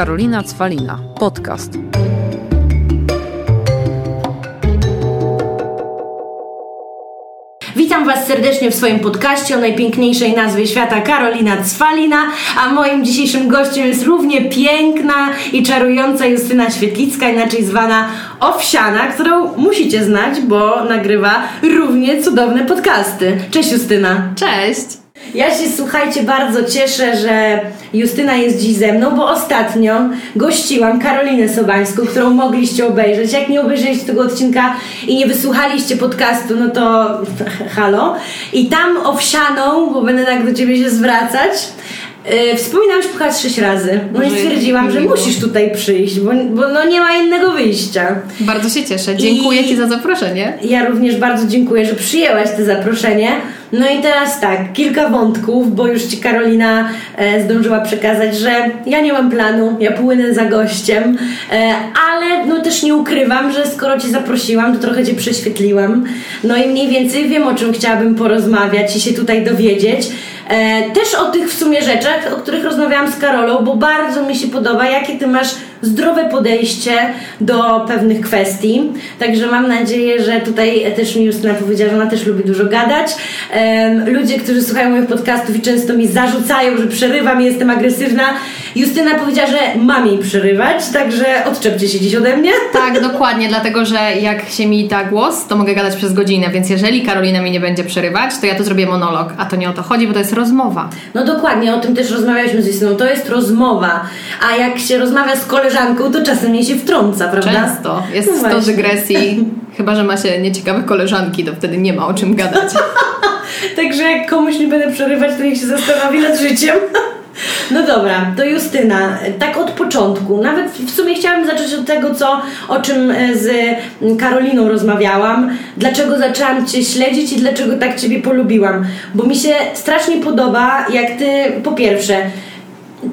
Karolina Cwalina. Podcast. Witam Was serdecznie w swoim podcaście o najpiękniejszej nazwie świata Karolina Cwalina, a moim dzisiejszym gościem jest równie piękna i czarująca Justyna Świetlicka, inaczej zwana Owsiana, którą musicie znać, bo nagrywa równie cudowne podcasty. Cześć Justyna! Cześć! Ja się słuchajcie, bardzo cieszę, że Justyna jest dziś ze mną, bo ostatnio gościłam Karolinę Sobańską, którą mogliście obejrzeć. Jak nie obejrzeliście tego odcinka i nie wysłuchaliście podcastu, no to halo. I tam owsianą, bo będę tak do ciebie się zwracać, Yy, wspominałam już chyba sześć razy. No i stwierdziłam, że musisz tutaj przyjść, bo, bo no nie ma innego wyjścia. Bardzo się cieszę. Dziękuję I Ci za zaproszenie. Ja również bardzo dziękuję, że przyjęłaś to zaproszenie. No i teraz tak, kilka wątków, bo już Ci Karolina e, zdążyła przekazać, że ja nie mam planu, ja płynę za gościem, e, ale no też nie ukrywam, że skoro Cię zaprosiłam, to trochę Cię prześwietliłam. No i mniej więcej wiem, o czym chciałabym porozmawiać i się tutaj dowiedzieć. E, też o tych w sumie rzeczach, o których rozmawiałam z Karolą, bo bardzo mi się podoba, jakie ty masz zdrowe podejście do pewnych kwestii. Także mam nadzieję, że tutaj też mi Justyna powiedziała, że ona też lubi dużo gadać. ludzie, którzy słuchają moich podcastów i często mi zarzucają, że przerywam jestem agresywna. Justyna powiedziała, że mam jej przerywać, także odczepcie się dziś ode mnie. Tak, dokładnie, dlatego że jak się mi da głos, to mogę gadać przez godzinę, więc jeżeli Karolina mi nie będzie przerywać, to ja to zrobię monolog, a to nie o to chodzi, bo to jest rozmowa. No dokładnie, o tym też rozmawialiśmy z Justyną, to jest rozmowa, a jak się rozmawia z koleżanką, to czasem jej się wtrąca, prawda? Często, jest no 100 dygresji, chyba, że ma się nieciekawe koleżanki, to wtedy nie ma o czym gadać. Także jak komuś nie będę przerywać, to niech się zastanowi nad życiem. No dobra, to Justyna, tak od początku, nawet w sumie chciałam zacząć od tego, co, o czym e, z Karoliną rozmawiałam, dlaczego zaczęłam Cię śledzić i dlaczego tak Ciebie polubiłam, bo mi się strasznie podoba, jak Ty, po pierwsze,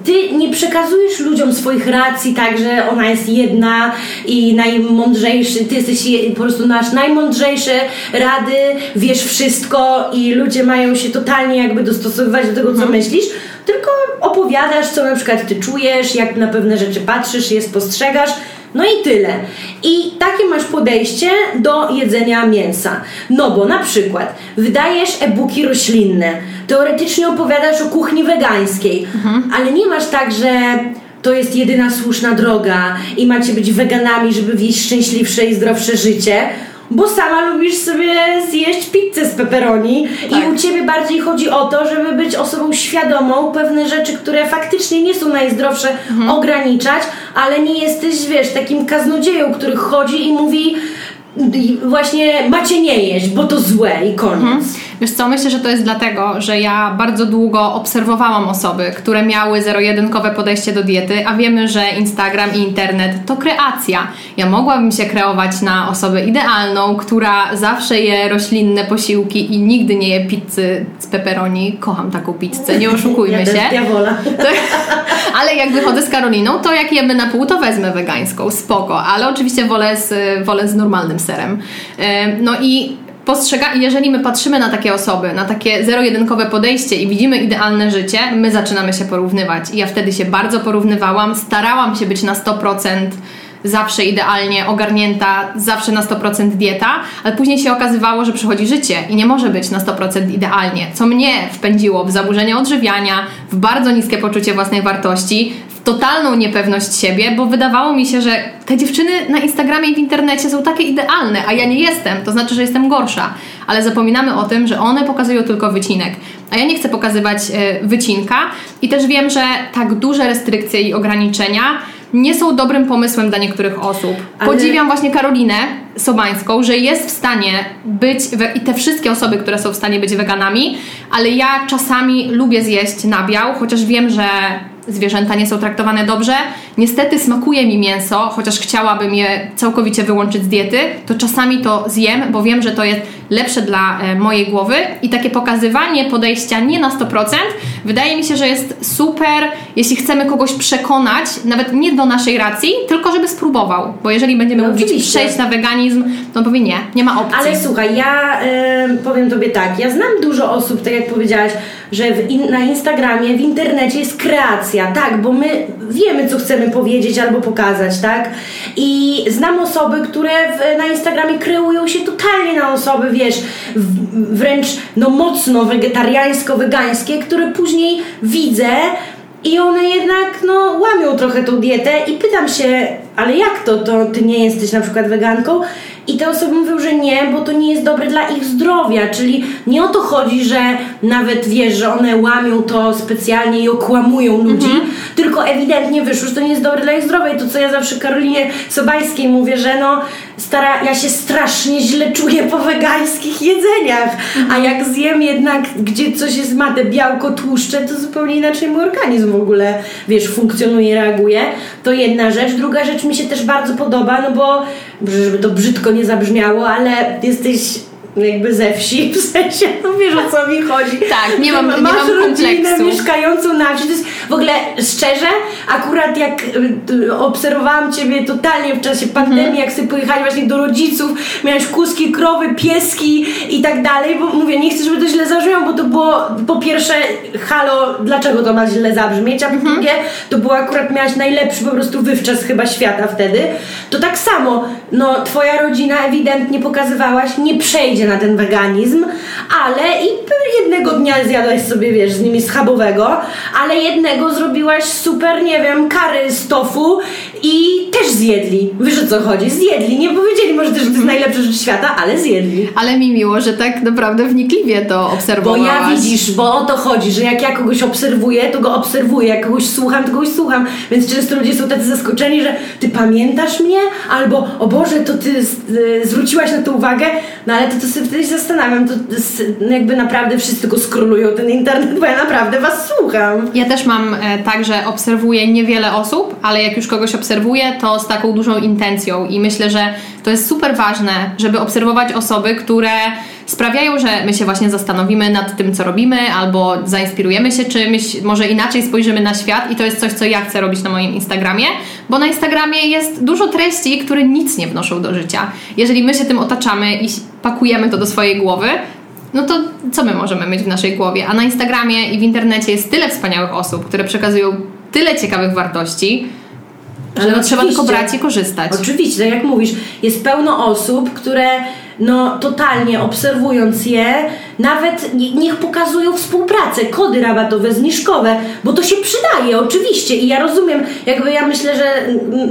ty nie przekazujesz ludziom swoich racji tak, że ona jest jedna i najmądrzejszy, ty jesteś po prostu nasz najmądrzejszy rady, wiesz wszystko i ludzie mają się totalnie jakby dostosowywać do tego, co mhm. myślisz, tylko opowiadasz, co na przykład ty czujesz, jak na pewne rzeczy patrzysz, je spostrzegasz no i tyle. I takie masz podejście do jedzenia mięsa. No bo na przykład wydajesz e-booki roślinne, teoretycznie opowiadasz o kuchni wegańskiej, mhm. ale nie masz tak, że to jest jedyna słuszna droga i macie być weganami, żeby wieść szczęśliwsze i zdrowsze życie bo sama lubisz sobie zjeść pizzę z pepperoni tak. i u ciebie bardziej chodzi o to, żeby być osobą świadomą, pewne rzeczy, które faktycznie nie są najzdrowsze, mhm. ograniczać, ale nie jesteś, wiesz, takim kaznodzieją, który chodzi i mówi właśnie macie nie jeść, bo to złe i koniec. Mhm. Wiesz co, myślę, że to jest dlatego, że ja bardzo długo obserwowałam osoby, które miały zero-jedynkowe podejście do diety, a wiemy, że Instagram i internet to kreacja. Ja mogłabym się kreować na osobę idealną, która zawsze je roślinne posiłki i nigdy nie je pizzy z pepperoni. Kocham taką pizzę, nie oszukujmy się. Ja ale jak wychodzę z Karoliną, to jak jemy na pół, to wezmę wegańską, spoko, ale oczywiście wolę z, wolę z normalnym serem. No i postrzega, jeżeli my patrzymy na takie osoby, na takie zero-jedynkowe podejście i widzimy idealne życie, my zaczynamy się porównywać. I ja wtedy się bardzo porównywałam, starałam się być na 100% zawsze idealnie ogarnięta, zawsze na 100% dieta, ale później się okazywało, że przychodzi życie i nie może być na 100% idealnie, co mnie wpędziło w zaburzenia odżywiania, w bardzo niskie poczucie własnej wartości, totalną niepewność siebie, bo wydawało mi się, że te dziewczyny na Instagramie i w internecie są takie idealne, a ja nie jestem, to znaczy, że jestem gorsza. Ale zapominamy o tym, że one pokazują tylko wycinek, a ja nie chcę pokazywać e, wycinka i też wiem, że tak duże restrykcje i ograniczenia nie są dobrym pomysłem dla niektórych osób. Ale... Podziwiam właśnie Karolinę Sobańską, że jest w stanie być, i te wszystkie osoby, które są w stanie być weganami, ale ja czasami lubię zjeść nabiał, chociaż wiem, że zwierzęta nie są traktowane dobrze. Niestety smakuje mi mięso, chociaż chciałabym je całkowicie wyłączyć z diety, to czasami to zjem, bo wiem, że to jest lepsze dla e, mojej głowy. I takie pokazywanie podejścia nie na 100% wydaje mi się, że jest super, jeśli chcemy kogoś przekonać, nawet nie do naszej racji, tylko żeby spróbował, bo jeżeli będziemy no, mówić przejść na weganizm, to on powie nie, nie ma opcji. Ale słuchaj, ja y, powiem Tobie tak, ja znam dużo osób, tak jak powiedziałaś, że in, na Instagramie, w internecie jest kreacja, tak, bo my wiemy, co chcemy powiedzieć albo pokazać, tak? I znam osoby, które w, na Instagramie kreują się totalnie na osoby, wiesz, w, wręcz no mocno wegetariańsko-wegańskie, które później widzę i one jednak no, łamią trochę tą dietę i pytam się, ale jak to, to ty nie jesteś na przykład weganką? I te osoby mówią, że nie, bo to nie jest dobre dla ich zdrowia. Czyli nie o to chodzi, że nawet wiesz, że one łamią to specjalnie i okłamują ludzi, mhm. tylko ewidentnie wyszło, że to nie jest dobre dla ich zdrowia. I to, co ja zawsze Karolinie Sobańskiej mówię, że no, stara, ja się strasznie źle czuję po wegańskich jedzeniach. Mhm. A jak zjem jednak, gdzie coś jest ma te białko, tłuszcze, to zupełnie inaczej mój organizm w ogóle, wiesz, funkcjonuje, reaguje. To jedna rzecz. Druga rzecz mi się też bardzo podoba, no bo żeby to brzydko nie zabrzmiało, ale jesteś jakby ze wsi, w sensie, no wiesz o co mi chodzi. Tak, nie mam, nie Masz mam rodzinę mieszkającą na wsi. To jest w ogóle szczerze, akurat jak y, obserwowałam Ciebie totalnie w czasie pandemii, mm -hmm. jak sobie pojechali właśnie do rodziców, miałeś kuski, krowy, pieski i tak dalej, bo mówię, nie chcę, żeby to źle zabrzmiało, bo to było po pierwsze, halo, dlaczego to ma źle zabrzmieć, a po -hmm. drugie, to było akurat, miałaś najlepszy po prostu wywczas chyba świata wtedy. To tak samo, no Twoja rodzina ewidentnie pokazywałaś, nie przejdzie na ten weganizm, ale i jednego dnia zjadłaś sobie, wiesz, z nimi schabowego, ale jednego zrobiłaś super, nie wiem, kary z tofu i też zjedli. Wiesz o co chodzi? Zjedli. Nie powiedzieli może też, że to jest najlepsza rzecz świata, ale zjedli. Ale mi miło, że tak naprawdę wnikliwie to obserwowałaś. Bo ja widzisz, bo o to chodzi, że jak ja kogoś obserwuję, to go obserwuję, jak kogoś słucham, to kogoś słucham. Więc często ludzie są tacy zaskoczeni, że ty pamiętasz mnie? Albo, o Boże, to ty zwróciłaś na to uwagę? No ale to, to sobie wtedy się zastanawiam, to, jakby naprawdę wszyscy go skrolują ten internet, bo ja naprawdę was słucham. Ja też mam e, tak, że obserwuję niewiele osób, ale jak już kogoś obserwuję, to z taką dużą intencją i myślę, że to jest super ważne, żeby obserwować osoby, które sprawiają, że my się właśnie zastanowimy nad tym, co robimy, albo zainspirujemy się czymś, może inaczej spojrzymy na świat i to jest coś, co ja chcę robić na moim Instagramie, bo na Instagramie jest dużo treści, które nic nie wnoszą do życia. Jeżeli my się tym otaczamy i pakujemy to do swojej głowy, no to co my możemy mieć w naszej głowie? A na Instagramie i w internecie jest tyle wspaniałych osób, które przekazują tyle ciekawych wartości, że no trzeba tylko brać i korzystać. Oczywiście, tak jak mówisz, jest pełno osób, które no totalnie obserwując je, nawet niech pokazują współpracę, kody rabatowe, zniżkowe, bo to się przydaje oczywiście i ja rozumiem, jakby ja myślę, że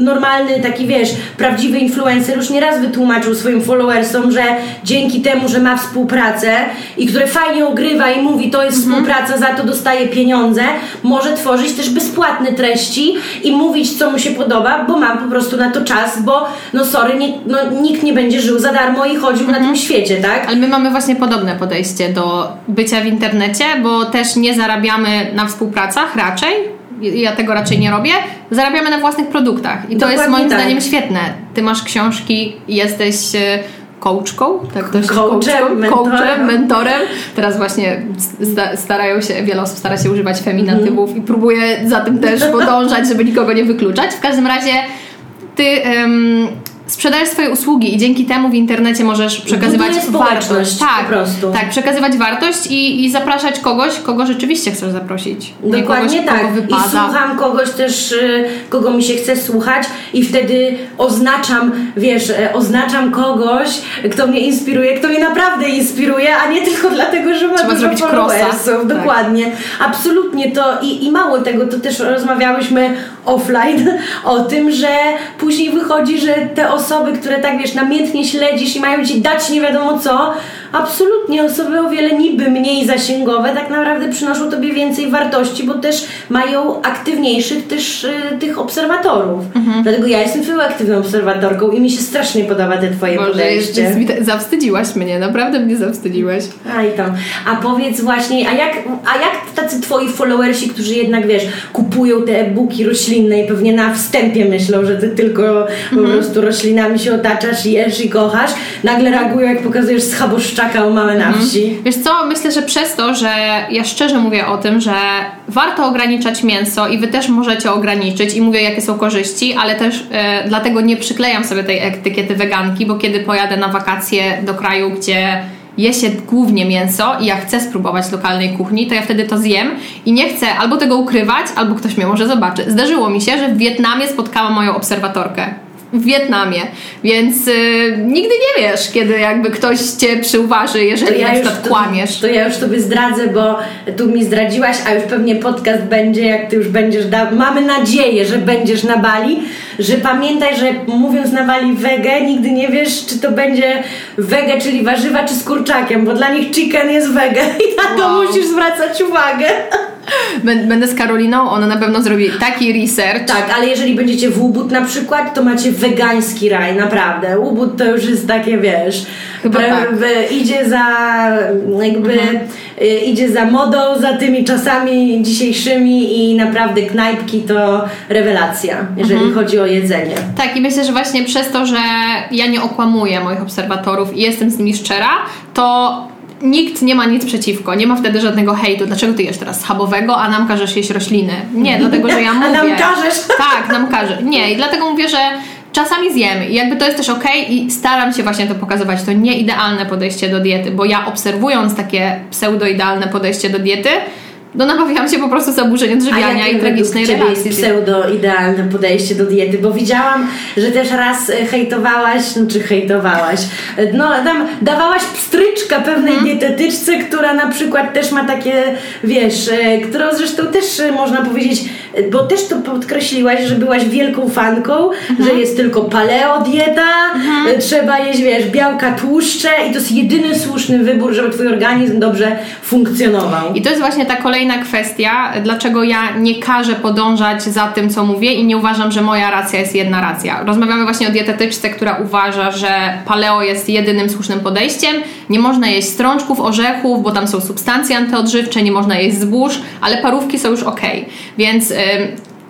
normalny taki wiesz, prawdziwy influencer już nieraz wytłumaczył swoim followersom, że dzięki temu, że ma współpracę i które fajnie ogrywa i mówi to jest mhm. współpraca, za to dostaje pieniądze, może tworzyć też bezpłatne treści i mówić co mu się podoba, bo mam po prostu na to czas, bo no sorry, nie, no, nikt nie będzie żył za darmo i chodził mhm. na tym świecie, tak? Ale my mamy właśnie podobne podejście podejście do bycia w internecie, bo też nie zarabiamy na współpracach raczej. Ja tego raczej nie robię. Zarabiamy na własnych produktach. I to Dokładnie jest moim tak. zdaniem świetne. Ty masz książki, jesteś e, coachką, tak to się coachem, mentorem. mentorem. Teraz właśnie starają się, wiele osób stara się używać feminatywów mm. i próbuje za tym też podążać, żeby nikogo nie wykluczać. W każdym razie ty um, sprzedajesz swoje usługi i dzięki temu w internecie możesz przekazywać wartość. Tak, po prostu. tak, przekazywać wartość i, i zapraszać kogoś, kogo rzeczywiście chcesz zaprosić. Dokładnie kogoś, tak. I słucham kogoś też, y, kogo mi się chce słuchać i wtedy oznaczam, wiesz, e, oznaczam kogoś, kto mnie inspiruje, kto mnie naprawdę inspiruje, a nie tylko dlatego, że ma Trzeba dużo followersów. Tak. Dokładnie. Tak. Absolutnie to i, i mało tego, to też rozmawiałyśmy offline o tym, że później wychodzi, że te osoby, które tak wiesz, namiętnie śledzisz i mają ci dać nie wiadomo co, absolutnie osoby o wiele niby mniej zasięgowe tak naprawdę przynoszą tobie więcej wartości, bo też mają aktywniejszych też y, tych obserwatorów. Mhm. Dlatego ja jestem twoją aktywną obserwatorką i mi się strasznie podoba te twoje Boże, podejście. Jest, zawstydziłaś mnie, naprawdę mnie zawstydziłaś. A i tam. A powiedz właśnie, a jak, a jak tacy twoi followersi, którzy jednak wiesz, kupują te e-booki roślinne i pewnie na wstępie myślą, że ty tylko mhm. po prostu roślinami się otaczasz, jesz i kochasz, nagle reagują jak pokazujesz schaboszczaka taką mamy na mhm. wsi. Wiesz co, myślę, że przez to, że ja szczerze mówię o tym, że warto ograniczać mięso i wy też możecie ograniczyć i mówię jakie są korzyści, ale też e, dlatego nie przyklejam sobie tej etykiety weganki, bo kiedy pojadę na wakacje do kraju, gdzie je się głównie mięso i ja chcę spróbować lokalnej kuchni, to ja wtedy to zjem i nie chcę albo tego ukrywać, albo ktoś mnie może zobaczy. Zdarzyło mi się, że w Wietnamie spotkałam moją obserwatorkę w Wietnamie, więc y, nigdy nie wiesz, kiedy jakby ktoś cię przyuważy, jeżeli ja na przykład to, kłamiesz. To ja już tobie zdradzę, bo tu mi zdradziłaś, a już pewnie podcast będzie, jak ty już będziesz, da- mamy nadzieję, że będziesz na Bali, że pamiętaj, że mówiąc na Bali wege, nigdy nie wiesz, czy to będzie wege, czyli warzywa, czy z kurczakiem, bo dla nich chicken jest wege i na to Wow. musisz zwracać uwagę. Bę- Będę z Karoliną, ona na pewno zrobi taki research. Tak, ale jeżeli będziecie w Ubud na przykład, to macie wegański raj, naprawdę. Ubud to już jest takie, wiesz, Chyba tak. idzie za jakby y, idzie za modą, za tymi czasami dzisiejszymi i naprawdę knajpki to rewelacja, jeżeli chodzi o jedzenie. Tak, i myślę, że właśnie przez to, że ja nie okłamuję moich obserwatorów i jestem z nimi szczera, to nikt nie ma nic przeciwko. Nie ma wtedy żadnego hejtu. Dlaczego ty jesz teraz schabowego, a nam każesz jeść rośliny? Nie, dlatego, że ja mówię... A nam każesz? Tak, nam każe. Nie, i dlatego mówię, że czasami zjemy i jakby to jest też okej i staram się właśnie to pokazywać. To nie idealne podejście do diety, bo ja obserwując takie pseudo-idealne podejście do diety, no nabawiłam się po prostu zaburzeń odżywiania jakie i tragicznej relacji. jest pseudo-idealne podejście do diety? Bo widziałam, że też raz e, hejtowałaś, no czy hejtowałaś, e, no tam dawałaś pstryczka pewnej Mhm. dietetyczce, która na przykład też ma takie, wiesz, e, którą zresztą też można powiedzieć, bo też to podkreśliłaś, że byłaś wielką fanką, Mhm. że jest tylko paleo dieta, e, trzeba jeść, wiesz, białka, tłuszcze i to jest jedyny słuszny wybór, żeby Twój organizm dobrze funkcjonował. I to jest właśnie ta kolejna kwestia, dlaczego ja nie każę podążać za tym, co mówię i nie uważam, że moja racja jest jedna racja. Rozmawiamy właśnie o dietetyczce, która uważa, że paleo jest jedynym słusznym podejściem. Nie można jeść strączków, orzechów, bo tam są substancje antyodżywcze, nie można jeść zbóż, ale parówki są już ok. Więc...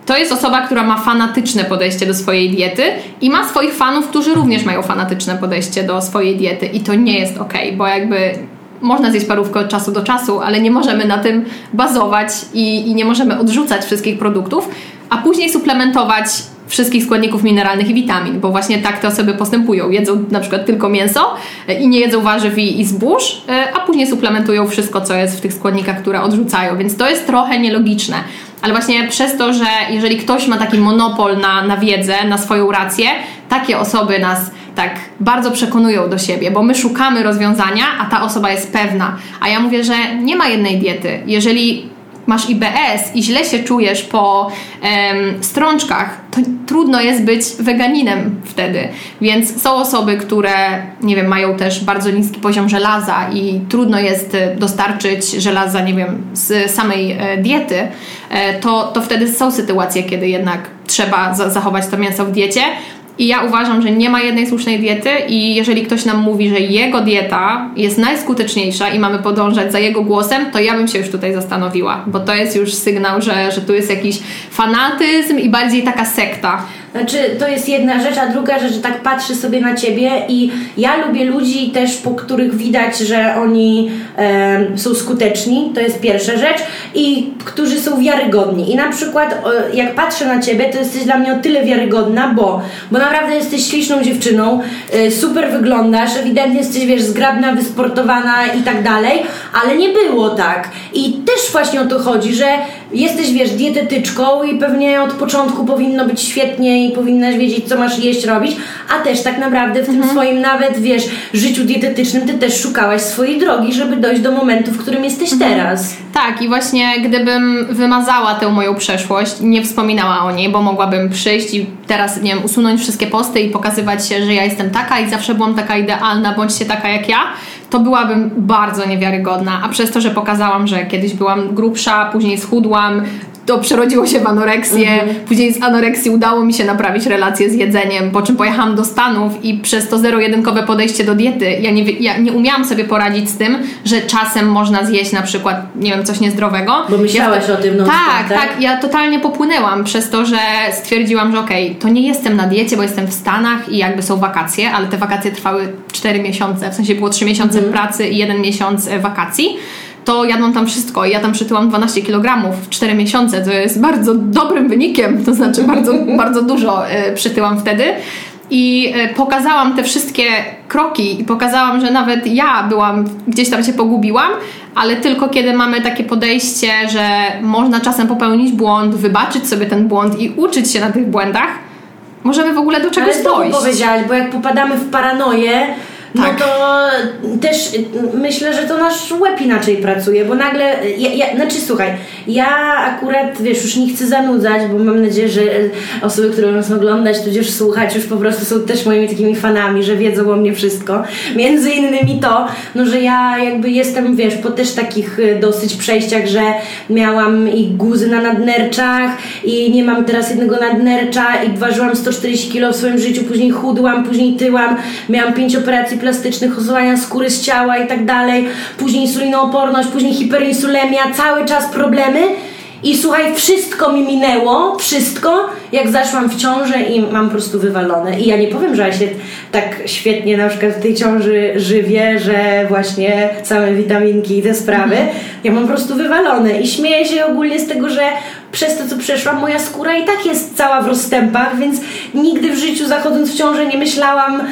To jest osoba, która ma fanatyczne podejście do swojej diety i ma swoich fanów, którzy również mają fanatyczne podejście do swojej diety i to nie jest ok, bo jakby można zjeść parówkę od czasu do czasu, ale nie możemy na tym bazować i, i nie możemy odrzucać wszystkich produktów, a później suplementować wszystkich składników mineralnych i witamin, bo właśnie tak te osoby postępują. Jedzą na przykład tylko mięso e, i nie jedzą warzyw i, i zbóż, e, a później suplementują wszystko, co jest w tych składnikach, które odrzucają, więc to jest trochę nielogiczne. Ale właśnie przez to, że jeżeli ktoś ma taki monopol na, na wiedzę, na swoją rację, takie osoby nas tak bardzo przekonują do siebie, bo my szukamy rozwiązania, a ta osoba jest pewna. A ja mówię, że nie ma jednej diety. Jeżeli masz IBS i źle się czujesz po em, strączkach, to trudno jest być weganinem wtedy. Więc są osoby, które, nie wiem, mają też bardzo niski poziom żelaza i trudno jest e, dostarczyć żelaza, nie wiem, z samej e, diety, e, to, to wtedy są sytuacje, kiedy jednak trzeba za zachować to mięso w diecie. I ja uważam, że nie ma jednej słusznej diety i jeżeli ktoś nam mówi, że jego dieta jest najskuteczniejsza i mamy podążać za jego głosem, to ja bym się już tutaj zastanowiła, bo to jest już sygnał, że, że tu jest jakiś fanatyzm i bardziej taka sekta. Znaczy, to jest jedna rzecz, a druga rzecz, że tak patrzę sobie na ciebie i ja lubię ludzi też, po których widać, że oni em, są skuteczni, to jest pierwsza rzecz, i którzy są wiarygodni. I na przykład, e, jak patrzę na ciebie, to jesteś dla mnie o tyle wiarygodna, bo, bo naprawdę jesteś śliczną dziewczyną, e, super wyglądasz, ewidentnie jesteś, wiesz, zgrabna, wysportowana i tak dalej, ale nie było tak. I też właśnie o to chodzi, że jesteś, wiesz, dietetyczką i pewnie od początku powinno być świetnie i powinnaś wiedzieć, co masz jeść, robić, a też tak naprawdę w tym swoim nawet, wiesz, życiu dietetycznym ty też szukałaś swojej drogi, żeby dojść do momentu, w którym jesteś teraz. Tak, i właśnie gdybym wymazała tę moją przeszłość, nie wspominała o niej, bo mogłabym przyjść i teraz, nie wiem, usunąć wszystkie posty i pokazywać się, że ja jestem taka i zawsze byłam taka idealna, bądźcie taka jak ja, to byłabym bardzo niewiarygodna. A przez to, że pokazałam, że kiedyś byłam grubsza, później schudłam, to przerodziło się w anoreksję. Później z anoreksji udało mi się naprawić relacje z jedzeniem, po czym pojechałam do Stanów i przez to zero-jedynkowe podejście do diety, ja nie, ja nie umiałam sobie poradzić z tym, że czasem można zjeść na przykład, nie wiem, coś niezdrowego. Bo myślałaś ja, o tym non-stop, tak, tak? tak, ja totalnie popłynęłam przez to, że stwierdziłam, że okej, to nie jestem na diecie, bo jestem w Stanach i jakby są wakacje, ale te wakacje trwały 4 miesiące, w sensie było 3 miesiące Mhm. pracy i jeden miesiąc e, wakacji. To jadłam tam wszystko i ja tam przytyłam 12 kg w 4 miesiące, co jest bardzo dobrym wynikiem, to znaczy bardzo, bardzo dużo e, przytyłam wtedy. i e, pokazałam te wszystkie kroki i pokazałam, że nawet ja byłam, gdzieś tam się pogubiłam, ale tylko kiedy mamy takie podejście, że można czasem popełnić błąd, wybaczyć sobie ten błąd i uczyć się na tych błędach, możemy w ogóle do czegoś Ale dojść. powiedziałaś, bo jak popadamy w paranoję, no Tak. to też myślę, że to nasz łeb inaczej pracuje, bo nagle, ja, ja, znaczy słuchaj, ja akurat, wiesz, już nie chcę zanudzać, bo mam nadzieję, że osoby, które nas oglądać, tudzież słuchać, już po prostu są też moimi takimi fanami, że wiedzą o mnie wszystko. Między innymi to, no, że ja jakby jestem, wiesz, po też takich y, dosyć przejściach, że miałam i guzy na nadnerczach i nie mam teraz jednego nadnercza i ważyłam 140 kg w swoim życiu, później chudłam, później tyłam, miałam pięć operacji plastycznych, usuwania skóry z ciała i tak dalej, później insulinooporność, później hiperinsulemia, cały czas problemy. I słuchaj, wszystko mi minęło, wszystko, jak zaszłam w ciążę i mam po prostu wywalone. I ja nie powiem, że ja się tak świetnie na przykład w tej ciąży żywię, że właśnie same witaminki i te sprawy, ja mam po prostu wywalone. I śmieję się ogólnie z tego, że przez to, co przeszłam, moja skóra i tak jest cała w rozstępach, więc nigdy w życiu zachodząc w ciążę nie myślałam,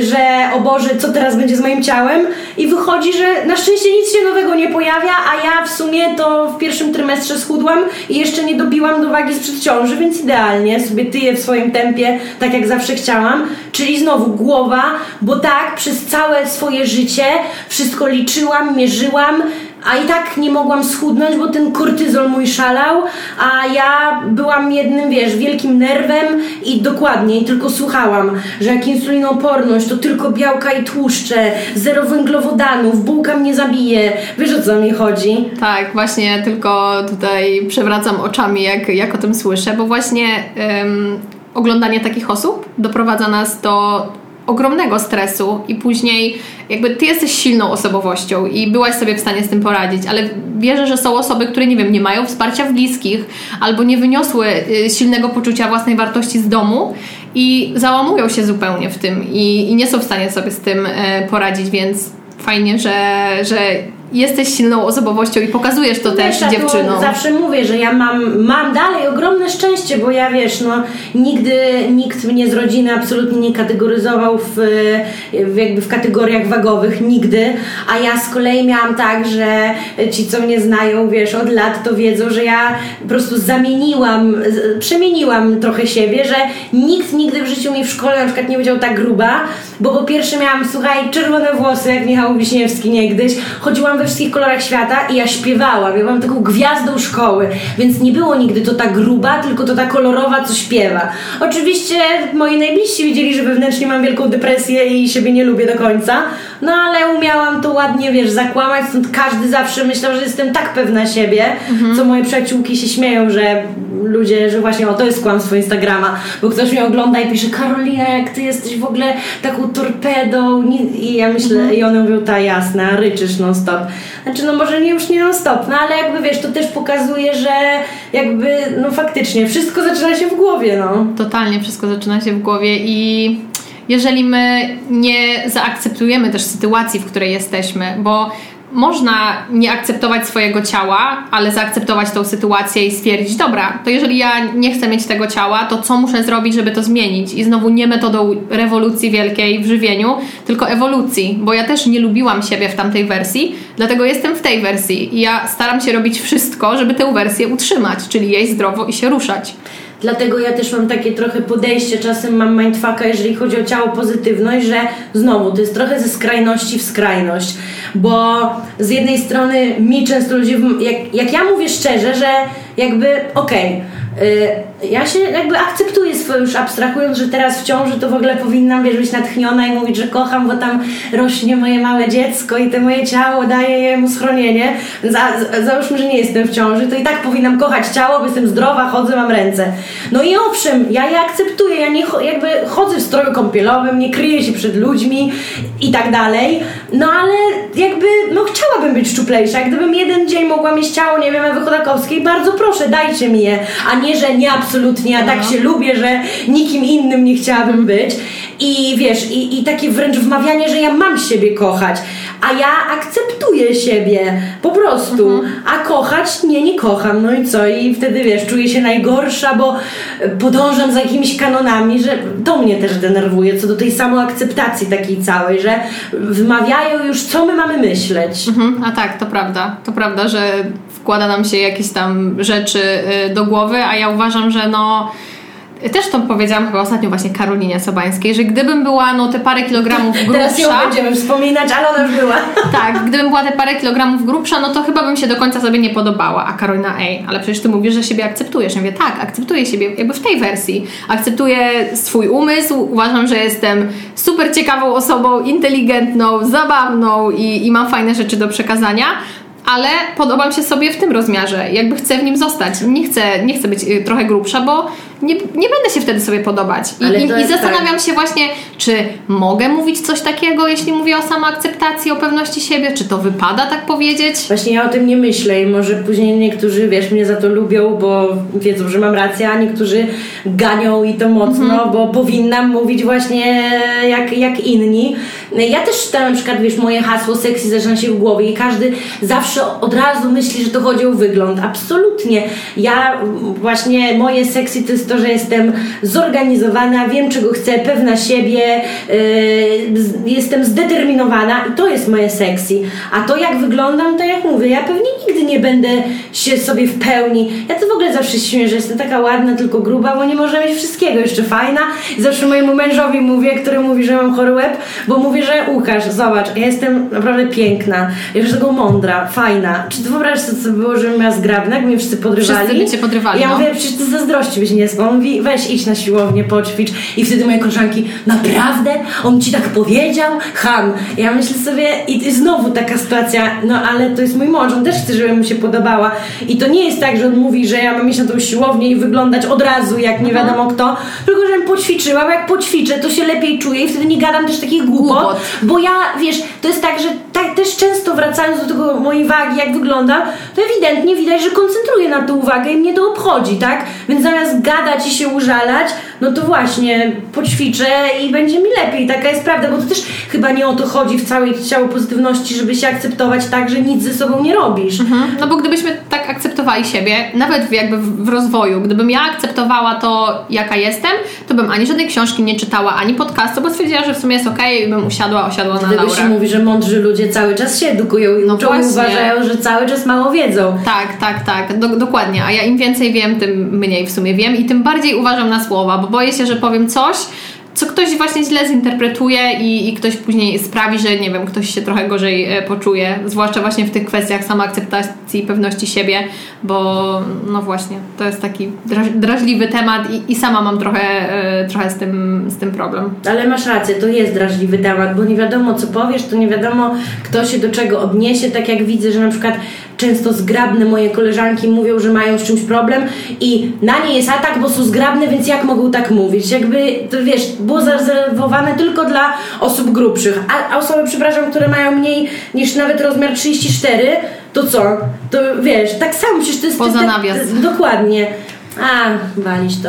że o Boże, co teraz będzie z moim ciałem i wychodzi, że na szczęście nic się nowego nie pojawia, a ja w sumie to w pierwszym trymestrze schudłam i jeszcze nie dobiłam do wagi sprzed ciąży, więc idealnie sobie tyję w swoim tempie, tak jak zawsze chciałam, czyli znowu głowa, bo tak przez całe swoje życie wszystko liczyłam, mierzyłam, a i tak nie mogłam schudnąć, bo ten kortyzol mój szalał, a ja byłam jednym, wiesz, wielkim nerwem i dokładnie, tylko słuchałam, że jak insulinooporność, to tylko białka i tłuszcze, zero węglowodanów, bułka mnie zabije. Wiesz o co mi chodzi? Tak, właśnie tylko tutaj przewracam oczami, jak, jak o tym słyszę, bo właśnie ym, oglądanie takich osób doprowadza nas do ogromnego stresu i później jakby ty jesteś silną osobowością i byłaś sobie w stanie z tym poradzić, ale wierzę, że są osoby, które nie wiem, nie mają wsparcia w bliskich albo nie wyniosły y, silnego poczucia własnej wartości z domu i załamują się zupełnie w tym i, i nie są w stanie sobie z tym e, poradzić, więc fajnie, że, że jesteś silną osobowością i pokazujesz to też Wiesz, tu dziewczynom. Zawsze mówię, że ja mam, mam dalej ogromne szczęście, bo ja wiesz, no nigdy nikt mnie z rodziny absolutnie nie kategoryzował w, w jakby w kategoriach wagowych, nigdy, a ja z kolei miałam tak, że ci co mnie znają, wiesz, od lat to wiedzą, że ja po prostu zamieniłam, przemieniłam trochę siebie, że nikt nigdy w życiu mi w szkole na przykład nie powiedział tak gruba, bo po pierwsze miałam, słuchaj, czerwone włosy jak Michał Wiśniewski niegdyś, chodziłam we wszystkich kolorach świata i ja śpiewałam, ja byłam taką gwiazdą szkoły, więc nie było nigdy to ta gruba, tylko to ta kolorowa, co śpiewa. Oczywiście moi najbliżsi widzieli, że wewnętrznie mam wielką depresję i siebie nie lubię do końca, no ale umiałam to ładnie, wiesz, zakłamać, stąd każdy zawsze myślał, że jestem tak pewna siebie, co moje przyjaciółki się śmieją, że ludzie, że właśnie o to jest kłamstwo Instagrama, bo ktoś mnie ogląda i pisze Karolina, jak ty jesteś w ogóle taką torpedą i ja myślę, i one mówią, ta jasna, ryczysz non stop. Znaczy no może nie już nie non stop, no ale jakby wiesz, to też pokazuje, że jakby no faktycznie wszystko zaczyna się w głowie, no. Totalnie wszystko zaczyna się w głowie i jeżeli my nie zaakceptujemy też sytuacji, w której jesteśmy, bo można nie akceptować swojego ciała, ale zaakceptować tą sytuację i stwierdzić, dobra, to jeżeli ja nie chcę mieć tego ciała, to co muszę zrobić, żeby to zmienić? I znowu nie metodą rewolucji wielkiej w żywieniu, tylko ewolucji, bo ja też nie lubiłam siebie w tamtej wersji, dlatego jestem w tej wersji i ja staram się robić wszystko, żeby tę wersję utrzymać, czyli jeść zdrowo i się ruszać. Dlatego ja też mam takie trochę podejście, czasem mam mindfucka, jeżeli chodzi o ciało pozytywność, że znowu to jest trochę ze skrajności w skrajność, bo z jednej strony mi często ludzie, jak, jak ja mówię szczerze, że jakby okej, y, ja się jakby akceptuję swoje, już abstrahując, że teraz w ciąży to w ogóle powinnam wiesz, być natchniona i mówić, że kocham, bo tam rośnie moje małe dziecko i to moje ciało daje jemu schronienie. Za, za, załóżmy, że nie jestem w ciąży, to i tak powinnam kochać ciało, bo jestem zdrowa, chodzę, mam ręce. No i owszem, ja je akceptuję, ja nie jakby chodzę w stroju kąpielowym, nie kryję się przed ludźmi i tak dalej. No ale jakby, no chciałabym być szczuplejsza. Gdybym jeden dzień mogła mieć ciało, nie wiem, Ewy Chodakowskiej, bardzo proszę, dajcie mi je. A nie, że nie absolutnie, ja tak się lubię, że nikim innym nie chciałabym być. I wiesz, i, i takie wręcz wmawianie, że ja mam siebie kochać. A ja akceptuję siebie, po prostu. A kochać, nie, nie kocham. No i co? I wtedy wiesz, czuję się najgorsza, bo podążam za jakimiś kanonami, że to mnie też denerwuje, co do tej samoakceptacji takiej całej, że wymawiają już, co my mamy myśleć. Mhm, a tak, to prawda. To prawda, że wkłada nam się jakieś tam rzeczy y, do głowy, a ja uważam, że no też to powiedziałam chyba ostatnio właśnie Karolinie Sobańskiej, że gdybym była no te parę kilogramów grubsza... Teraz ją będziemy wspominać, ale ona już była. Tak, gdybym była te parę kilogramów grubsza, no to chyba bym się do końca sobie nie podobała. A Karolina, ej, ale przecież ty mówisz, że siebie akceptujesz. Ja mówię, tak, akceptuję siebie jakby w tej wersji. Akceptuję swój umysł, uważam, że jestem super ciekawą osobą, inteligentną, zabawną i, i mam fajne rzeczy do przekazania, ale podobam się sobie w tym rozmiarze. Jakby chcę w nim zostać. Nie chcę, nie chcę być y, trochę grubsza, bo nie, nie będę się wtedy sobie podobać. I, i, i zastanawiam tak. się właśnie, czy mogę mówić coś takiego, jeśli mówię o samoakceptacji, o pewności siebie, czy to wypada tak powiedzieć? Właśnie ja o tym nie myślę i może później niektórzy, wiesz, mnie za to lubią, bo wiedzą, że mam rację, a niektórzy ganią i to mocno, mhm. bo powinnam mówić właśnie jak, jak inni. Ja też tam na przykład, wiesz, moje hasło sexy zaczyna się w głowie i każdy zawsze od razu myśli, że to chodzi o wygląd. Absolutnie. Ja właśnie, moje sexy to jest to, że jestem zorganizowana, wiem czego chcę, pewna siebie, yy, jestem zdeterminowana i to jest moje sexy. A to jak wyglądam, to jak mówię, ja pewnie nigdy nie będę się sobie w pełni. Ja to w ogóle zawsze śmieję, że jestem taka ładna, tylko gruba, bo nie może mieć wszystkiego. Jeszcze fajna. I zawsze mojemu mężowi mówię, który mówi, że mam chory łeb, bo mówię, że Łukasz, zobacz, ja jestem naprawdę piękna, jeszcze tego mądra, fajna. Czy ty wyobrażasz sobie, co było, żebym miała zgrabne, jak mnie wszyscy podrywali? Wszyscy by cię podrywali, Ja no. mówię, przecież to zazdrości byś nie spał. On mówi, weź idź na siłownię, poćwicz. I wtedy moje koleżanki, naprawdę? On ci tak powiedział? Han. Ja myślę sobie, i znowu taka sytuacja, no ale to jest mój mąż, on też chce, żebym mu się podobała. I to nie jest tak, że on mówi, że ja mam iść na tą siłownię i wyglądać od razu, jak nie wiadomo kto, tylko żebym poćwiczyła, bo jak poćwiczę, to się lepiej czuję i wtedy nie gadam też takich głupot, bo ja, wiesz, to jest tak, że tak też często wracając do tego mojej wagi, jak wyglądam, to ewidentnie widać, że koncentruję na tą uwagę i mnie to obchodzi, tak? Więc zamiast gadać i się użalać, no to właśnie poćwiczę i będzie mi lepiej. Taka jest prawda, bo to też chyba nie o to chodzi w całej ciało pozytywności, żeby się akceptować tak, że nic ze sobą nie robisz. Mhm. No bo gdybyśmy tak akceptowali siebie, nawet jakby w rozwoju, gdybym ja akceptowała to, jaka jestem, to bym ani żadnej książki nie czytała, ani podcastu, bo stwierdziła, że w sumie jest okej okay, bym usiadła, osiadła na Dlatego się mówi, że mądrzy ludzie cały czas się edukują i no uczą i uważają, że cały czas mało wiedzą. Tak, tak, tak, do, dokładnie. A ja im więcej wiem, tym mniej w sumie wiem i tym bardziej uważam na słowa, bo boję się, że powiem coś, co ktoś właśnie źle zinterpretuje i, i ktoś później sprawi, że nie wiem, ktoś się trochę gorzej e, poczuje, zwłaszcza właśnie w tych kwestiach samoakceptacji, pewności siebie, bo no właśnie, to jest taki drażliwy temat i, i sama mam trochę, e, trochę z, tym, z tym problem. Ale masz rację, to jest drażliwy temat, bo nie wiadomo co powiesz, to nie wiadomo kto się do czego odniesie, tak jak widzę, że na przykład często zgrabne moje koleżanki mówią, że mają z czymś problem i na nie jest atak, bo są zgrabne, więc jak mogą tak mówić? Jakby, to wiesz, było zarezerwowane tylko dla osób grubszych, a, osoby, przepraszam, które mają mniej niż nawet rozmiar 34, to co? To wiesz, tak samo przecież to jest... Poza nawias. Dokładnie. A, walić to.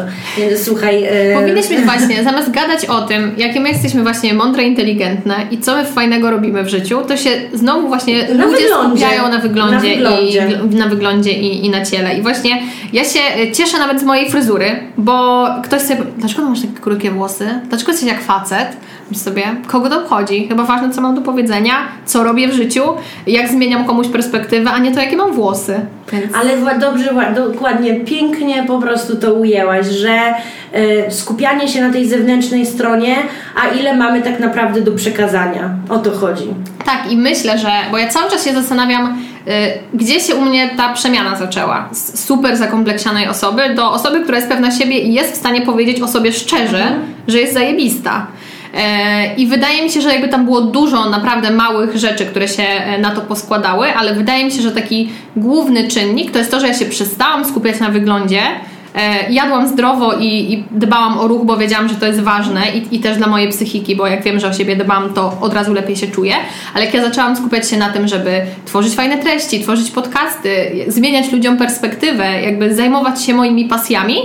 Słuchaj. Yy... Powinnyśmy właśnie, zamiast gadać o tym, jakie my jesteśmy właśnie mądre, inteligentne i co my fajnego robimy w życiu, to się znowu właśnie na ludzie wyglądzie. skupiają na wyglądzie, na wyglądzie. I, na wyglądzie i, i na ciele. I właśnie ja się cieszę nawet z mojej fryzury, bo ktoś sobie. Dlaczego masz takie krótkie włosy? Dlaczego jesteś jak facet? Myślę sobie, kogo to obchodzi? Chyba ważne, co mam do powiedzenia, co robię w życiu, jak zmieniam komuś perspektywę, a nie to, jakie mam włosy. Więc... Ale dobrze, dokładnie, pięknie po prostu to ujęłaś, że y, skupianie się na tej zewnętrznej stronie, a ile mamy tak naprawdę do przekazania. O to chodzi. Tak, i myślę, że, bo ja cały czas się zastanawiam, y, gdzie się u mnie ta przemiana zaczęła. Z super zakompleksianej osoby do osoby, która jest pewna siebie i jest w stanie powiedzieć o sobie szczerze, mhm. że jest zajebista. E, I wydaje mi się, że jakby tam było dużo naprawdę małych rzeczy, które się e, na to poskładały, ale wydaje mi się, że taki główny czynnik to jest to, że ja się przestałam skupiać na wyglądzie, e, jadłam zdrowo i, i dbałam o ruch, bo wiedziałam, że to jest ważne i, i też dla mojej psychiki, bo jak wiem, że o siebie dbam, to od razu lepiej się czuję. Ale jak ja zaczęłam skupiać się na tym, żeby tworzyć fajne treści, tworzyć podcasty, zmieniać ludziom perspektywę, jakby zajmować się moimi pasjami,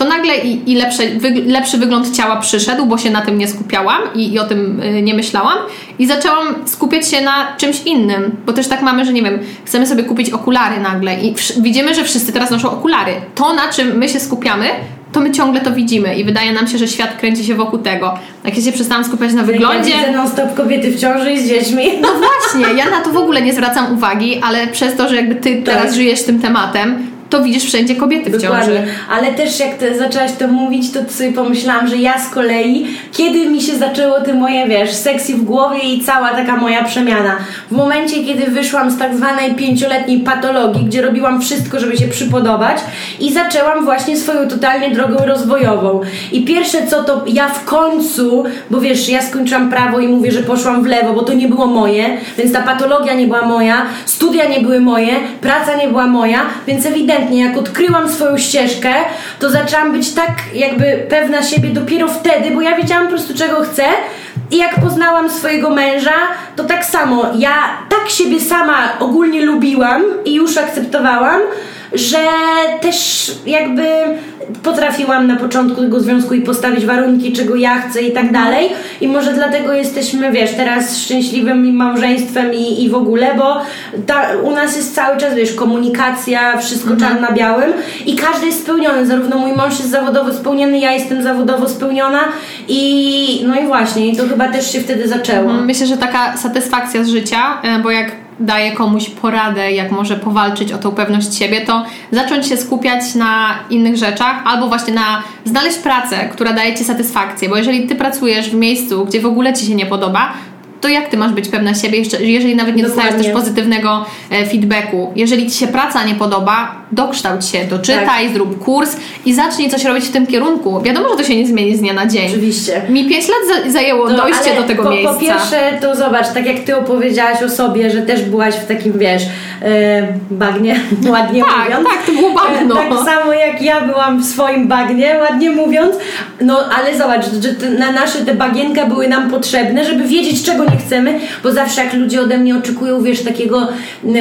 to nagle i, i lepsze, lepszy wygląd ciała przyszedł, bo się na tym nie skupiałam i, i o tym y, nie myślałam. I zaczęłam skupiać się na czymś innym, bo też tak mamy, że nie wiem, chcemy sobie kupić okulary nagle i widzimy, że wszyscy teraz noszą okulary. To, na czym my się skupiamy, to my ciągle to widzimy i wydaje nam się, że świat kręci się wokół tego. Jak ja się przestałam skupiać na wyglądzie... Ja non stop kobiety w ciąży i z dziećmi. No właśnie, ja na to w ogóle nie zwracam uwagi, ale przez to, że jakby ty tak. teraz żyjesz tym tematem, to widzisz wszędzie kobiety w Dokładnie. ciąży. Ale też jak te, zaczęłaś to mówić, to sobie pomyślałam, że ja z kolei, kiedy mi się zaczęło te moje, wiesz, seksy w głowie i cała taka moja przemiana. W momencie, kiedy wyszłam z tak zwanej pięcioletniej patologii, gdzie robiłam wszystko, żeby się przypodobać i zaczęłam właśnie swoją totalnie drogą rozwojową. I pierwsze co to ja w końcu, bo wiesz, ja skończyłam prawo i mówię, że poszłam w lewo, bo to nie było moje, więc ta patologia nie była moja, studia nie były moje, praca nie była moja, więc ewidentnie jak odkryłam swoją ścieżkę, to zaczęłam być tak jakby pewna siebie dopiero wtedy, bo ja wiedziałam po prostu czego chcę i jak poznałam swojego męża, to tak samo. Ja tak siebie sama ogólnie lubiłam i już akceptowałam, że też jakby potrafiłam na początku tego związku i postawić warunki, czego ja chcę i tak dalej. I może dlatego jesteśmy, wiesz, teraz szczęśliwym małżeństwem i, i w ogóle, bo ta, u nas jest cały czas, wiesz, komunikacja, wszystko mhm. czarno na białym i każdy jest spełniony. Zarówno mój mąż jest zawodowo spełniony, ja jestem zawodowo spełniona i no i właśnie, i to chyba też się wtedy zaczęło. Myślę, że taka satysfakcja z życia, e, bo jak daje komuś poradę, jak może powalczyć o tą pewność siebie, to zacząć się skupiać na innych rzeczach albo właśnie na znaleźć pracę, która daje ci satysfakcję, bo jeżeli ty pracujesz w miejscu, gdzie w ogóle ci się nie podoba, to jak ty masz być pewna siebie, jeżeli nawet nie Dokładnie. dostajesz też pozytywnego e, feedbacku. Jeżeli ci się praca nie podoba, dokształć się, doczytaj, tak. zrób kurs i zacznij coś robić w tym kierunku. Wiadomo, że to się nie zmieni z dnia na dzień. Oczywiście. Mi 5 lat zajęło no, dojście do tego po, miejsca. Po pierwsze, to zobacz, tak jak ty opowiedziałaś o sobie, że też byłaś w takim, wiesz, yy, bagnie, ładnie tak, mówiąc. Tak, to było bagno. tak samo jak ja byłam w swoim bagnie, ładnie mówiąc. No, ale zobacz, że te, na nasze te bagienka były nam potrzebne, żeby wiedzieć, czego nie chcemy, bo zawsze jak ludzie ode mnie oczekują, wiesz, takiego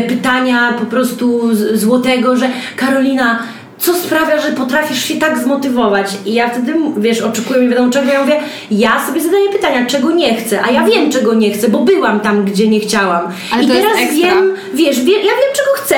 pytania po prostu złotego, że Karolina, co sprawia, że potrafisz się tak zmotywować? I ja wtedy, wiesz, oczekuję nie wiadomo czego, ja mówię, ja sobie zadaję pytania, czego nie chcę, a ja wiem, czego nie chcę, bo byłam tam, gdzie nie chciałam. Ale I teraz wiem, wiesz, wie, ja wiem, czego chcę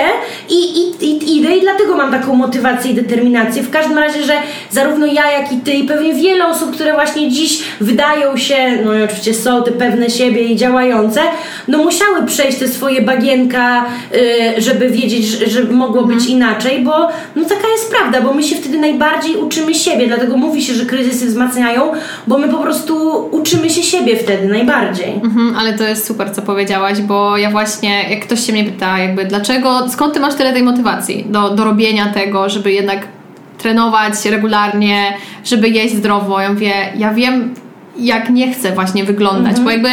i, i, i idę i dlatego mam taką motywację i determinację. W każdym razie, że zarówno ja, jak i ty i pewnie wiele osób, które właśnie dziś wydają się, no i oczywiście są te pewne siebie i działające, no musiały przejść te swoje bagienka, yy, żeby wiedzieć, że, mogło być mhm. inaczej, bo no taka jest prawda, bo my się wtedy najbardziej uczymy siebie, dlatego mówi się, że kryzysy wzmacniają, bo my po prostu uczymy się siebie wtedy najbardziej. Mhm, ale to jest super, co powiedziałaś, bo ja właśnie, jak ktoś się mnie pyta, jakby dlaczego, skąd ty masz tyle tej motywacji do, do robienia tego, żeby jednak trenować regularnie, żeby jeść zdrowo. Ja mówię, ja wiem, jak nie chcę właśnie wyglądać, mhm. bo jakby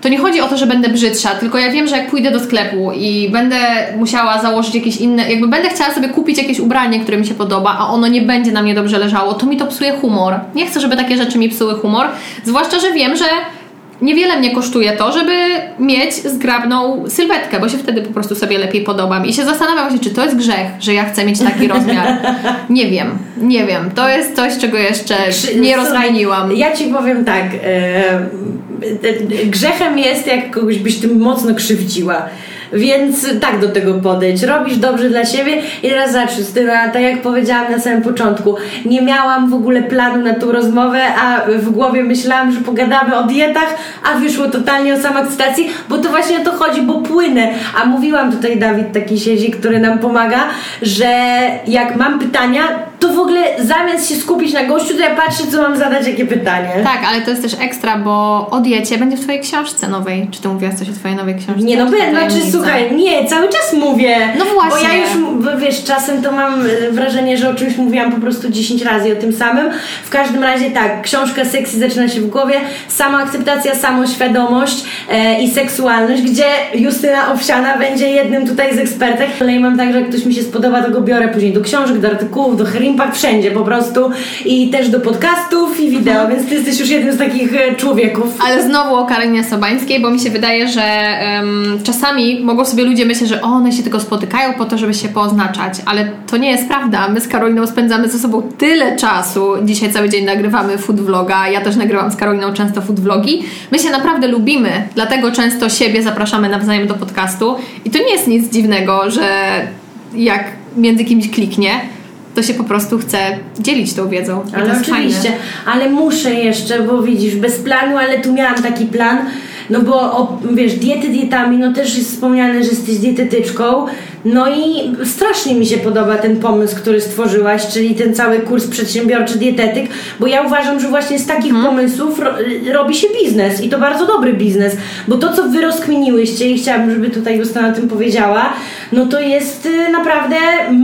to nie chodzi o to, że będę brzydsza, tylko ja wiem, że jak pójdę do sklepu i będę musiała założyć jakieś inne, jakby będę chciała sobie kupić jakieś ubranie, które mi się podoba, a ono nie będzie na mnie dobrze leżało, to mi to psuje humor. Nie chcę, żeby takie rzeczy mi psuły humor, zwłaszcza, że wiem, że niewiele mnie kosztuje to, żeby mieć zgrabną sylwetkę, bo się wtedy po prostu sobie lepiej podobam. I się zastanawiam się, czy to jest grzech, że ja chcę mieć taki rozmiar. Nie wiem, nie wiem. To jest coś, czego jeszcze nie rozkminiłam. Ja Ci powiem tak. Yy, grzechem jest, jak kogoś byś tym mocno krzywdziła. Więc tak do tego podejść. Robisz dobrze dla siebie i teraz zacznij. Justyna, tak jak powiedziałam na samym początku, nie miałam w ogóle planu na tą rozmowę, a w głowie myślałam, że pogadamy o dietach, a wyszło totalnie o samoakceptacji, bo to właśnie o to chodzi, bo płynę. A mówiłam tutaj, Dawid taki siedzi, który nam pomaga, że jak mam pytania, to w ogóle zamiast się skupić na gościu, to ja patrzę, co mam zadać, jakie pytanie. Tak, ale to jest też ekstra, bo o diecie będzie w Twojej książce nowej. Czy Ty mówiłaś coś o Twojej nowej książce? Nie, no będę, znaczy słuchaj, nie, cały czas mówię. No właśnie. Bo ja już, wiesz, czasem to mam e, wrażenie, że o czymś mówiłam po prostu 10 razy o tym samym. W każdym razie tak, książka seksy zaczyna się w głowie, sama akceptacja, samoświadomość e, i seksualność, gdzie Justyna Owsiana będzie jednym tutaj z ekspertek. Ale mam tak, że jak ktoś mi się spodoba, to go biorę później do książek, do artykułów, do herini Impact wszędzie po prostu i też do podcastów i wideo, więc ty jesteś już jednym z takich e, człowieków. Ale znowu o Karolinie Sobańskiej, bo mi się wydaje, że um, czasami mogą sobie ludzie myśleć, że one się tylko spotykają po to, żeby się ale to nie jest prawda. My z Karoliną spędzamy ze sobą tyle czasu. Dzisiaj cały dzień nagrywamy food vloga, ja też nagrywam z Karoliną często food vlogi. My się naprawdę lubimy, dlatego często siebie zapraszamy nawzajem do podcastu i to nie jest nic dziwnego, że jak między kimś kliknie, to się po prostu chce dzielić tą wiedzą. Ale oczywiście, fajne. ale muszę jeszcze, bo widzisz, bez planu, ale tu miałam taki plan, no bo o, wiesz, diety dietami, no też jest wspomniane, że jesteś dietetyczką, no i strasznie mi się podoba ten pomysł, który stworzyłaś, czyli ten cały kurs przedsiębiorczy dietetyk, bo ja uważam, że właśnie z takich hmm. pomysłów ro robi się biznes i to bardzo dobry biznes, bo to, co wy rozkminiłyście i chciałabym, żeby tutaj Justyna o tym powiedziała, no to jest y, naprawdę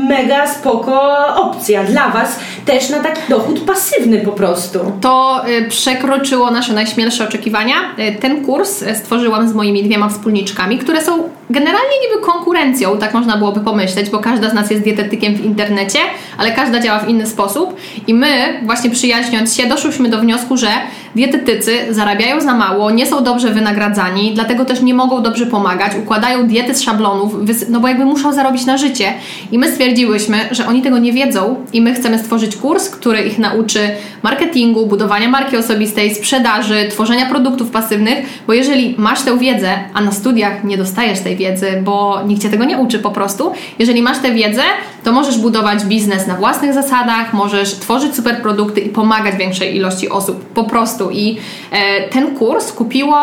mega spoko opcja dla was też na taki dochód pasywny po prostu. To y, przekroczyło nasze najśmielsze oczekiwania. Y, ten kurs stworzyłam z moimi dwiema wspólniczkami, które są generalnie niby konkurencją, tak można byłoby pomyśleć, bo każda z nas jest dietetykiem w internecie, ale każda działa w inny sposób. I my, właśnie przyjaźniąc się, doszłyśmy do wniosku, że dietetycy zarabiają za mało, nie są dobrze wynagradzani, dlatego też nie mogą dobrze pomagać, układają diety z szablonów, no bo jakby muszą zarobić na życie. I my stwierdziłyśmy, że oni tego nie wiedzą i my chcemy stworzyć kurs, który ich nauczy marketingu, budowania marki osobistej, sprzedaży, tworzenia produktów pasywnych, bo jeżeli masz tę wiedzę, a na studiach nie dostajesz tej wiedzy, bo nikt cię tego nie uczy po prostu, jeżeli masz tę wiedzę, to możesz budować biznes na własnych zasadach, możesz tworzyć super produkty i pomagać większej ilości osób. Po prostu. I e, ten kurs kupiło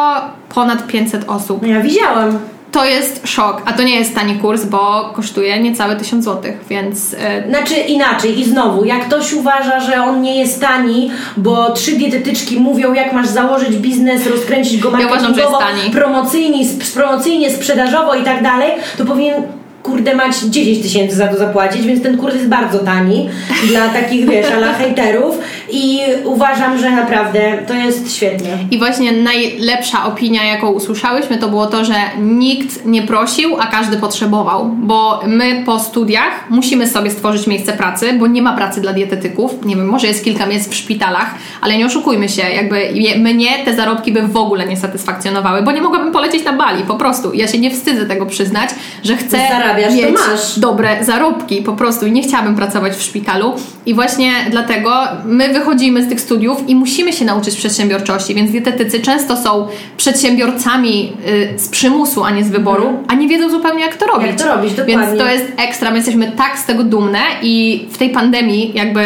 ponad 500 osób. No ja widziałam to jest szok, a to nie jest tani kurs, bo kosztuje niecałe 1000 zł, więc... E, znaczy inaczej i znowu, jak ktoś uważa, że on nie jest tani, bo trzy dietetyczki mówią, jak masz założyć biznes, rozkręcić go marketingowo, ja promocyjnie, promocyjnie, sprzedażowo i tak dalej, to powinien kurde mać 10 tysięcy za to zapłacić, więc ten kurs jest bardzo tani dla takich, wiesz, ala hejterów i uważam, że naprawdę to jest świetnie. I właśnie najlepsza opinia, jaką usłyszałyśmy, to było to, że nikt nie prosił, a każdy potrzebował, bo my po studiach musimy sobie stworzyć miejsce pracy, bo nie ma pracy dla dietetyków, nie wiem, może jest kilka miejsc w szpitalach, ale nie oszukujmy się, jakby mnie te zarobki by w ogóle nie satysfakcjonowały, bo nie mogłabym polecieć na Bali, po prostu. Ja się nie wstydzę tego przyznać, że chcę zarabiasz, mieć dobre zarobki. Po prostu. I nie chciałabym pracować w szpitalu. I właśnie dlatego my wychodzimy z tych studiów i musimy się nauczyć przedsiębiorczości, więc dietetycy często są przedsiębiorcami y, z przymusu, a nie z wyboru, mm. a nie wiedzą zupełnie jak to robić. Jak to robić, dokładnie. Więc to jest ekstra, my jesteśmy tak z tego dumne i w tej pandemii jakby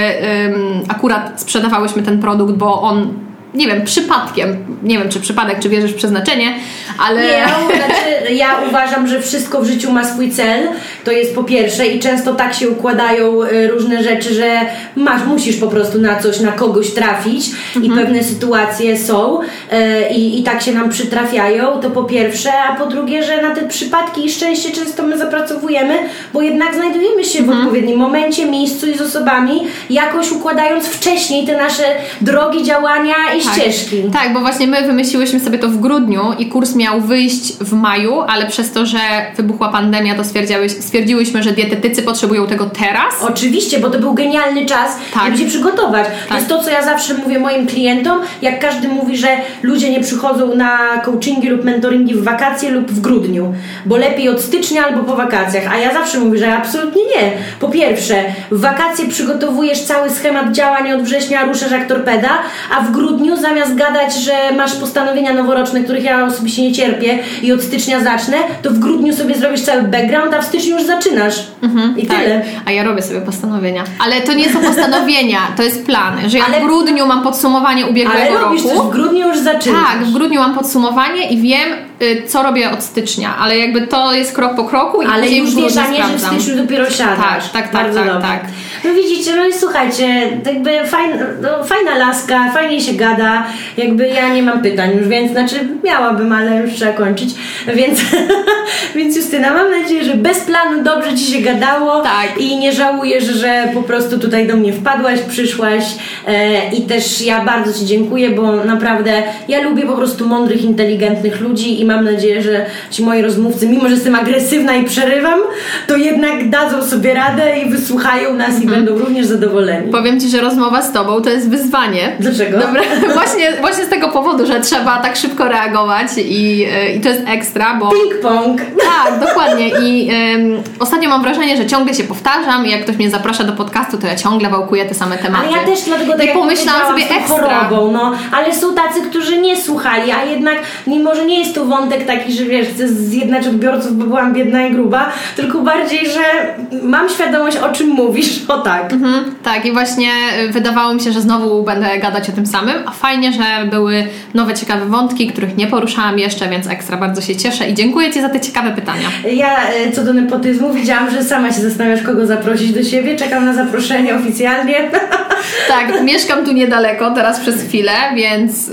akurat sprzedawałyśmy ten produkt, bo on nie wiem, przypadkiem, nie wiem czy przypadek, czy wierzysz w przeznaczenie, ale... Nie, ja, znaczy, ja uważam, że wszystko w życiu ma swój cel, to jest po pierwsze i często tak się układają y, różne rzeczy, że masz, musisz po prostu na coś, na kogoś trafić mhm. i pewne sytuacje są y, i, i tak się nam przytrafiają, to po pierwsze, a po drugie, że na te przypadki i szczęście często my zapracowujemy, bo jednak znajdujemy się mhm. w odpowiednim momencie, miejscu i z osobami, jakoś układając wcześniej te nasze drogi działania i. ścieżki. Tak, bo właśnie my wymyśliłyśmy sobie to w grudniu i kurs miał wyjść w maju, ale przez to, że wybuchła pandemia, to stwierdziłyśmy, że dietetycy potrzebują tego teraz. Oczywiście, bo to był genialny czas, tak. żeby się przygotować. Tak. To jest to, co ja zawsze mówię moim klientom, jak każdy mówi, że ludzie nie przychodzą na coachingi lub mentoringi w wakacje lub w grudniu, bo lepiej od stycznia albo po wakacjach, a ja zawsze mówię, że absolutnie nie. Po pierwsze, w wakacje przygotowujesz cały schemat działań od września, ruszasz jak torpeda, a w grudniu zamiast gadać, że masz postanowienia noworoczne, których ja osobiście nie cierpię i od stycznia zacznę, to w grudniu sobie zrobisz cały background, a w styczniu już zaczynasz. Mhm, I tak. tyle. A ja robię sobie postanowienia. Ale to nie są postanowienia, to jest plan. Że ja Ale... w grudniu mam podsumowanie ubiegłego Ale robisz roku. Coś w grudniu już zaczynasz. Tak, w grudniu mam podsumowanie i wiem, co robię od stycznia, ale jakby to jest krok po kroku i Ale już wiesz, a nie, że w styczniu dopiero siadasz. Tak, tak, tak, Bardzo tak, tak. No widzicie, no i słuchajcie, jakby fajna, no, fajna laska, fajnie się gada, jakby ja nie mam pytań już, więc znaczy miałabym, ale już trzeba kończyć, więc, więc Justyna, mam nadzieję, że bez planu dobrze Ci się gadało tak. i nie żałujesz, że po prostu tutaj do mnie wpadłaś, przyszłaś e, i też ja bardzo Ci dziękuję, bo naprawdę ja lubię po prostu mądrych, inteligentnych ludzi i mam nadzieję, że ci moi rozmówcy, mimo że jestem agresywna i przerywam, to jednak dadzą sobie radę i wysłuchają nas i będą również zadowoleni. Powiem Ci, że rozmowa z Tobą to jest wyzwanie. Dlaczego? Dobra, właśnie, właśnie z tego powodu, że trzeba tak szybko reagować i, e, i to jest ekstra, bo... Ping-pong. Tak, dokładnie. I ym, ostatnio mam wrażenie, że ciągle się powtarzam i jak ktoś mnie zaprasza do podcastu, to ja ciągle wałkuję te same tematy. Ale ja też dlatego tak I pomyślałam sobie ekstra. chorobą, no, ale są tacy, którzy nie słuchali, a jednak mimo, że nie jest to wątek taki, że wiesz, chcę zjednać odbiorców, bo byłam biedna i gruba, tylko bardziej, że mam świadomość o czym mówisz, o tak. Mhm, tak, i właśnie y, wydawało mi się, że znowu będę gadać o tym samym, a fajnie, że były nowe, ciekawe wątki, których nie poruszałam jeszcze, więc ekstra bardzo się cieszę i dziękuję Ci za te ciekawe pytania. Ja e, co do nepotyzmu widziałam, że sama się zastanawiasz, kogo zaprosić do siebie. Czekam na zaproszenie oficjalnie. Tak, mieszkam tu niedaleko, teraz przez chwilę, więc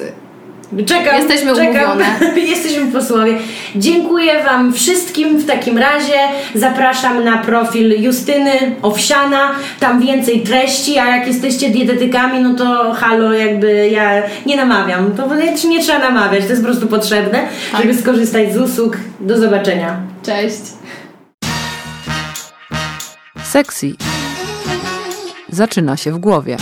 Czekam. Jesteśmy czekam. umówione. Jesteśmy posłowie. Dziękuję Wam wszystkim w takim razie. Zapraszam na profil Justyny Owsiana. Tam więcej treści, a jak jesteście dietetykami, no to halo, jakby ja nie namawiam. To nie, nie trzeba namawiać, to jest po prostu potrzebne, Tak. żeby skorzystać z usług. Do zobaczenia. cześć. Sexy zaczyna się w głowie.